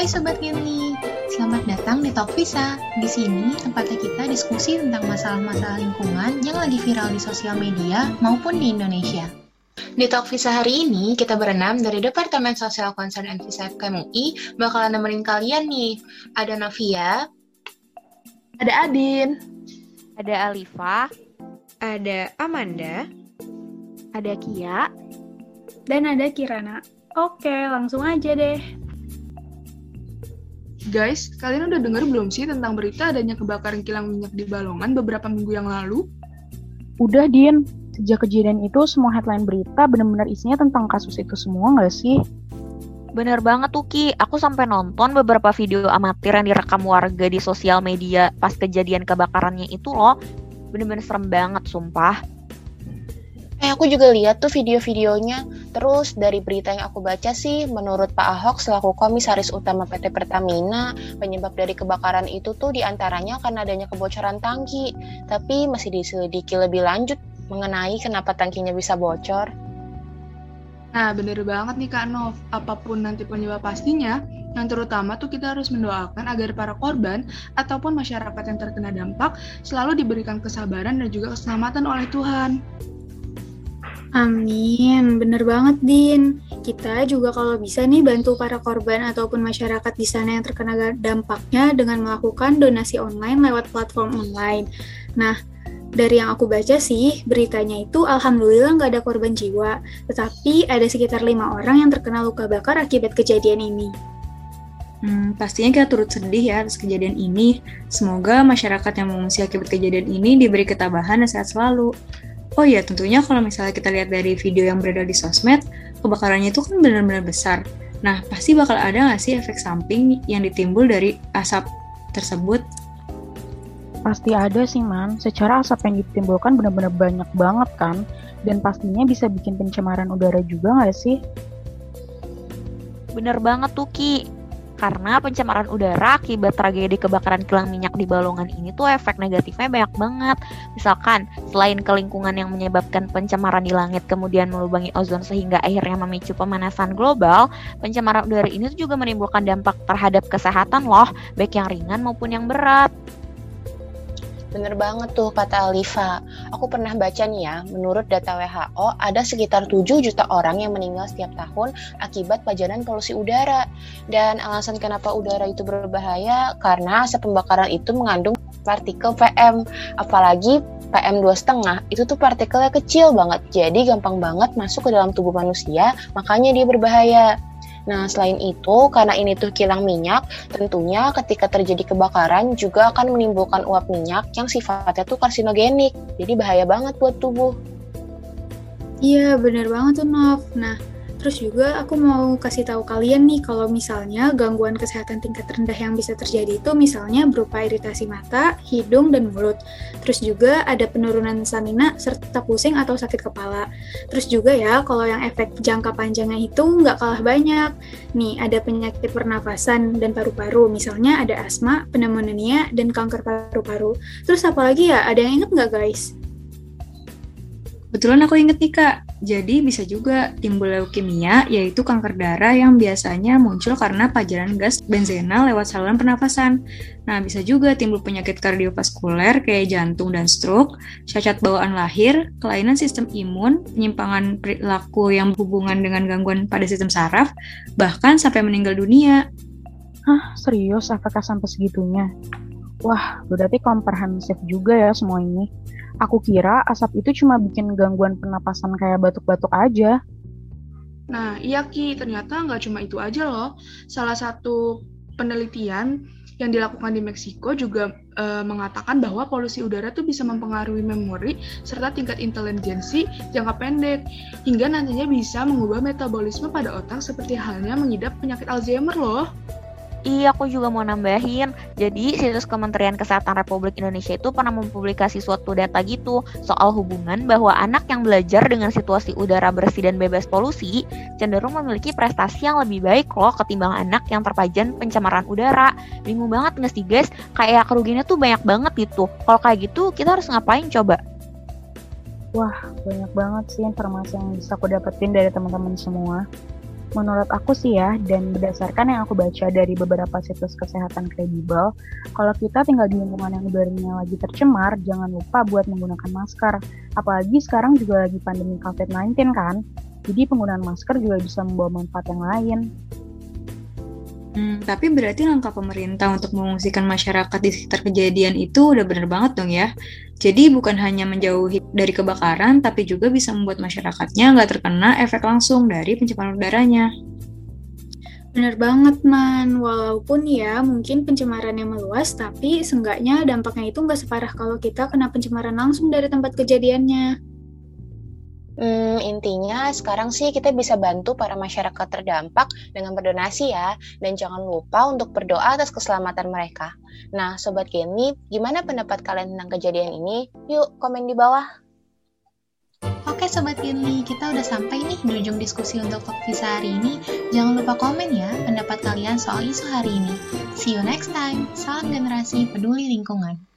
Hai Sobat Geni, selamat datang di Talk Visa. Di sini tempatnya kita diskusi tentang masalah-masalah lingkungan yang lagi viral di sosial media maupun di Indonesia. Di Talk Visa hari ini, kita berenam dari Departemen Sosial Concern and Visa FKM UI bakalan nemenin kalian nih. Ada Navia, ada Adin, ada Alifa, ada Amanda, ada Kia, dan ada Kirana. Oke, langsung aja deh. Guys, kalian udah denger belum sih tentang berita adanya kebakaran kilang minyak di Balongan beberapa minggu yang lalu? Udah, Din. Sejak kejadian itu, semua headline berita benar-benar isinya tentang kasus itu semua nggak sih? Bener banget tuh Ki, aku sampai nonton beberapa video amatir yang direkam warga di sosial media pas kejadian kebakarannya itu loh. Bener-bener serem banget, sumpah. Eh, aku juga lihat tuh video-videonya. Terus dari berita yang aku baca sih, menurut Pak Ahok selaku Komisaris Utama PT Pertamina, penyebab dari kebakaran itu tuh di antaranya karena adanya kebocoran tangki. Tapi masih diselidiki lebih lanjut mengenai kenapa tangkinya bisa bocor. Nah, bener banget nih Kak Nov. Apa pun nanti penyebab pastinya, yang terutama tuh kita harus mendoakan agar para korban ataupun masyarakat yang terkena dampak selalu diberikan kesabaran dan juga keselamatan oleh Tuhan. Amin, bener banget Din. Kita juga kalau bisa nih bantu para korban ataupun masyarakat di sana yang terkena dampaknya dengan melakukan donasi online lewat platform online. Nah, dari yang aku baca sih, beritanya itu alhamdulillah nggak ada korban jiwa, tetapi ada sekitar lima orang yang terkena luka bakar akibat kejadian ini. Hmm, pastinya kita turut sedih ya atas kejadian ini. Semoga masyarakat yang mengungsi akibat kejadian ini diberi ketabahan dan sehat selalu. Oh iya, tentunya kalau misalnya kita lihat dari video yang beredar di sosmed, kebakarannya itu kan benar-benar besar. Nah, pasti bakal ada nggak sih efek samping yang ditimbul dari asap tersebut? Pasti ada sih, Man. Secara asap yang ditimbulkan benar-benar banyak banget kan, dan pastinya bisa bikin pencemaran udara juga nggak sih? Bener banget tuh, Ki karena pencemaran udara akibat tragedi kebakaran kilang minyak di Balongan ini tuh efek negatifnya banyak banget. Misalkan, selain kelingkungan yang menyebabkan pencemaran di langit kemudian melubangi ozon sehingga akhirnya memicu pemanasan global, pencemaran udara ini juga menimbulkan dampak terhadap kesehatan loh, baik yang ringan maupun yang berat. Bener banget tuh kata Alifa. Aku pernah baca nih ya, menurut data WHO ada sekitar 7 juta orang yang meninggal setiap tahun akibat pajanan polusi udara. Dan alasan kenapa udara itu berbahaya karena asap pembakaran itu mengandung partikel PM. Apalagi PM 2,5 itu tuh partikelnya kecil banget, jadi gampang banget masuk ke dalam tubuh manusia, makanya dia berbahaya. Nah, selain itu, karena ini tuh kilang minyak, tentunya ketika terjadi kebakaran juga akan menimbulkan uap minyak yang sifatnya tuh karsinogenik. Jadi bahaya banget buat tubuh. Iya, bener banget tuh, Nov. Nah, Terus juga aku mau kasih tahu kalian nih kalau misalnya gangguan kesehatan tingkat rendah yang bisa terjadi itu misalnya berupa iritasi mata, hidung, dan mulut. Terus juga ada penurunan stamina serta pusing atau sakit kepala. Terus juga ya kalau yang efek jangka panjangnya itu nggak kalah banyak. Nih ada penyakit pernafasan dan paru-paru, misalnya ada asma, pneumonia, dan kanker paru-paru. Terus apalagi ya, ada yang inget nggak guys? Betulan aku inget nih kak, jadi bisa juga timbul leukemia, yaitu kanker darah yang biasanya muncul karena pajaran gas benzena lewat saluran pernafasan. Nah, bisa juga timbul penyakit kardiovaskuler kayak jantung dan stroke, cacat bawaan lahir, kelainan sistem imun, penyimpangan perilaku yang berhubungan dengan gangguan pada sistem saraf, bahkan sampai meninggal dunia. Hah, serius efeknya sampai segitunya? Wah, berarti komprehensif juga ya semua ini. Aku kira asap itu cuma bikin gangguan pernapasan kayak batuk-batuk aja. Nah, iya Ki, ternyata nggak cuma itu aja loh. Salah satu penelitian yang dilakukan di Meksiko juga e, mengatakan bahwa polusi udara tuh bisa mempengaruhi memori serta tingkat intelijensi jangka pendek hingga nantinya bisa mengubah metabolisme pada otak seperti halnya mengidap penyakit Alzheimer loh. Iya, aku juga mau nambahin. Jadi, situs Kementerian Kesehatan Republik Indonesia itu pernah mempublikasi suatu data gitu soal hubungan bahwa anak yang belajar dengan situasi udara bersih dan bebas polusi cenderung memiliki prestasi yang lebih baik loh ketimbang anak yang terpajan pencemaran udara. Bingung banget nggak sih guys? Kayak kerugiannya tuh banyak banget gitu. Kalau kayak gitu, kita harus ngapain coba? Wah, banyak banget sih informasi yang bisa aku dapetin dari teman-teman semua. Menurut aku sih ya, dan berdasarkan yang aku baca dari beberapa situs kesehatan kredibel, kalau kita tinggal di lingkungan yang udaranya lagi tercemar, jangan lupa buat menggunakan masker. Apalagi sekarang juga lagi pandemi COVID-19 kan, jadi penggunaan masker juga bisa membawa manfaat yang lain. Hmm, tapi berarti langkah pemerintah untuk mengungsikan masyarakat di sekitar kejadian itu udah bener banget dong ya. Jadi bukan hanya menjauhi dari kebakaran, tapi juga bisa membuat masyarakatnya nggak terkena efek langsung dari pencemaran udaranya. Bener banget, Man. Walaupun ya mungkin pencemarannya meluas, tapi seenggaknya dampaknya itu nggak separah kalau kita kena pencemaran langsung dari tempat kejadiannya. Hmm, intinya sekarang sih kita bisa bantu para masyarakat terdampak dengan berdonasi ya, dan jangan lupa untuk berdoa atas keselamatan mereka. Nah, Sobat Kenny, gimana pendapat kalian tentang kejadian ini? Yuk, komen di bawah. Oke Sobat Kenny, kita udah sampai nih di ujung diskusi untuk Talk Visa hari ini. Jangan lupa komen ya pendapat kalian soal isu hari ini. See you next time. Salam generasi peduli lingkungan.